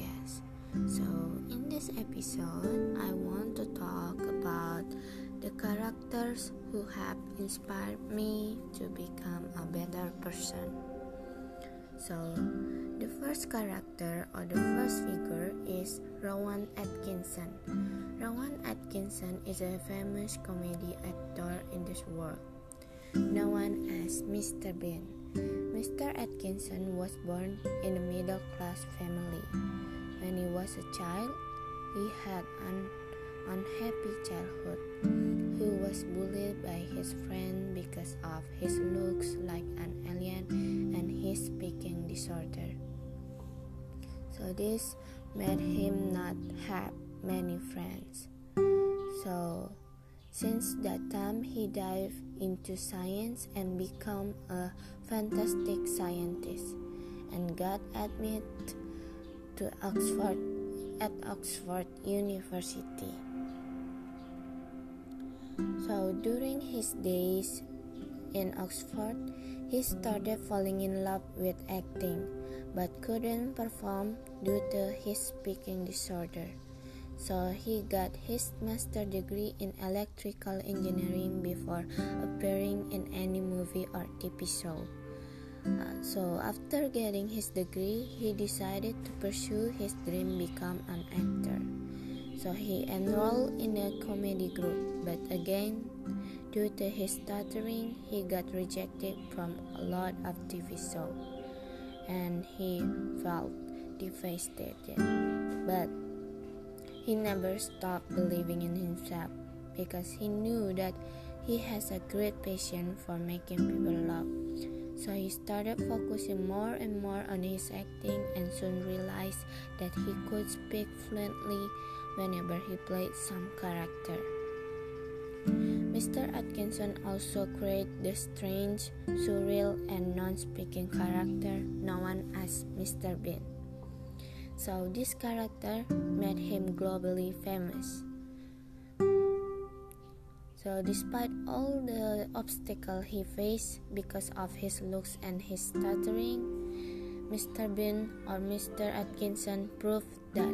podcast. So, in this episode, I want to talk about the characters who have inspired me to become a better person. So, the first character or the first figure is Rowan Atkinson. Rowan Atkinson is a famous comedy actor in this world, known as Mr. Bean. Mr. Atkinson was born in a middle class family. When he was a child, he had an unhappy childhood. He was bullied by his friend because of his looks like an alien and his speaking disorder. So this made him not have many friends. So since that time he dived into science and became a fantastic scientist and got admitted to Oxford at Oxford University. So during his days in Oxford, he started falling in love with acting but couldn't perform due to his speaking disorder. So he got his master degree in electrical engineering before appearing in any movie or TV show. Uh, so after getting his degree, he decided to pursue his dream become an actor. So he enrolled in a comedy group, but again, due to his stuttering, he got rejected from a lot of TV shows, and he felt devastated. But he never stopped believing in himself because he knew that he has a great passion for making people laugh. So he started focusing more and more on his acting and soon realized that he could speak fluently whenever he played some character. Mr. Atkinson also created the strange, surreal, and non speaking character known as Mr. Bean. So, this character made him globally famous. So, despite all the obstacles he faced because of his looks and his stuttering, Mr. Bean or Mr. Atkinson proved that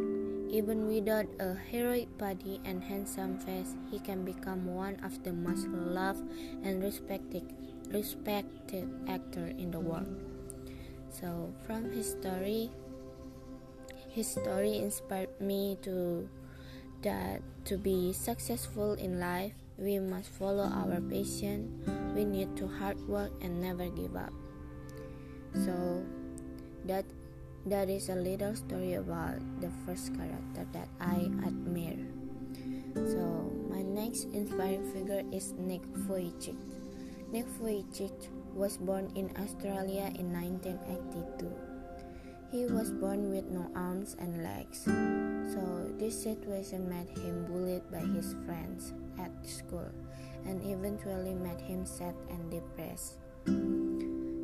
even without a heroic body and handsome face, he can become one of the most loved and respected, respected actor in the world. So, from his story, his story inspired me to that to be successful in life, we must follow our passion. We need to hard work and never give up. So, that that is a little story about the first character that I admire. So, my next inspiring figure is Nick Vujicic. Nick Vujicic was born in Australia in 1982. He was born with no arms and legs, so this situation made him bullied by his friends at school and eventually made him sad and depressed.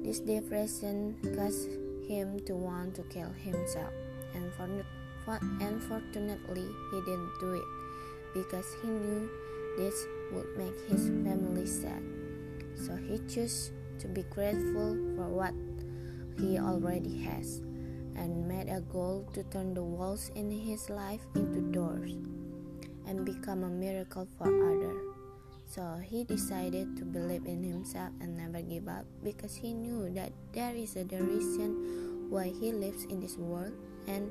This depression caused him to want to kill himself, and unfortunately, he didn't do it because he knew this would make his family sad. So he chose to be grateful for what he already has and made a goal to turn the walls in his life into doors and become a miracle for others. So he decided to believe in himself and never give up because he knew that there is a reason why he lives in this world and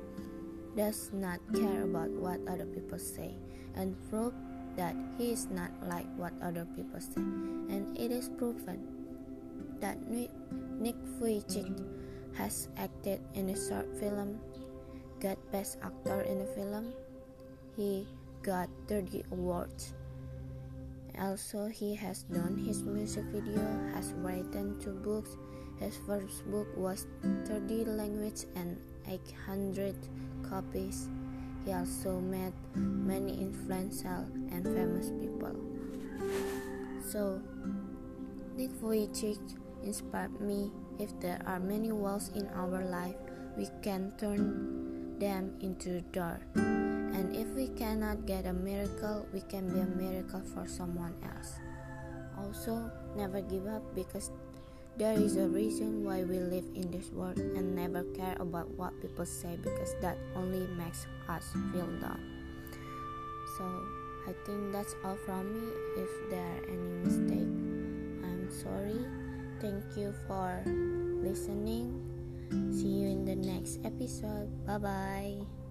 does not care about what other people say and prove that he is not like what other people say. And it is proven that Nick Vujicic has acted in a short film, got Best Actor in a Film. He got 30 awards also, he has done his music video, has written two books. His first book was 30 languages and 800 copies. He also met many influential and famous people. So, Nick Vujicic inspired me. If there are many walls in our life, we can turn them into door. And if we cannot get a miracle, we can be a miracle for someone else. Also, never give up because there is a reason why we live in this world and never care about what people say because that only makes us feel down. So, I think that's all from me. If there are any mistake, I'm sorry. Thank you for listening. See you in the next episode. Bye bye.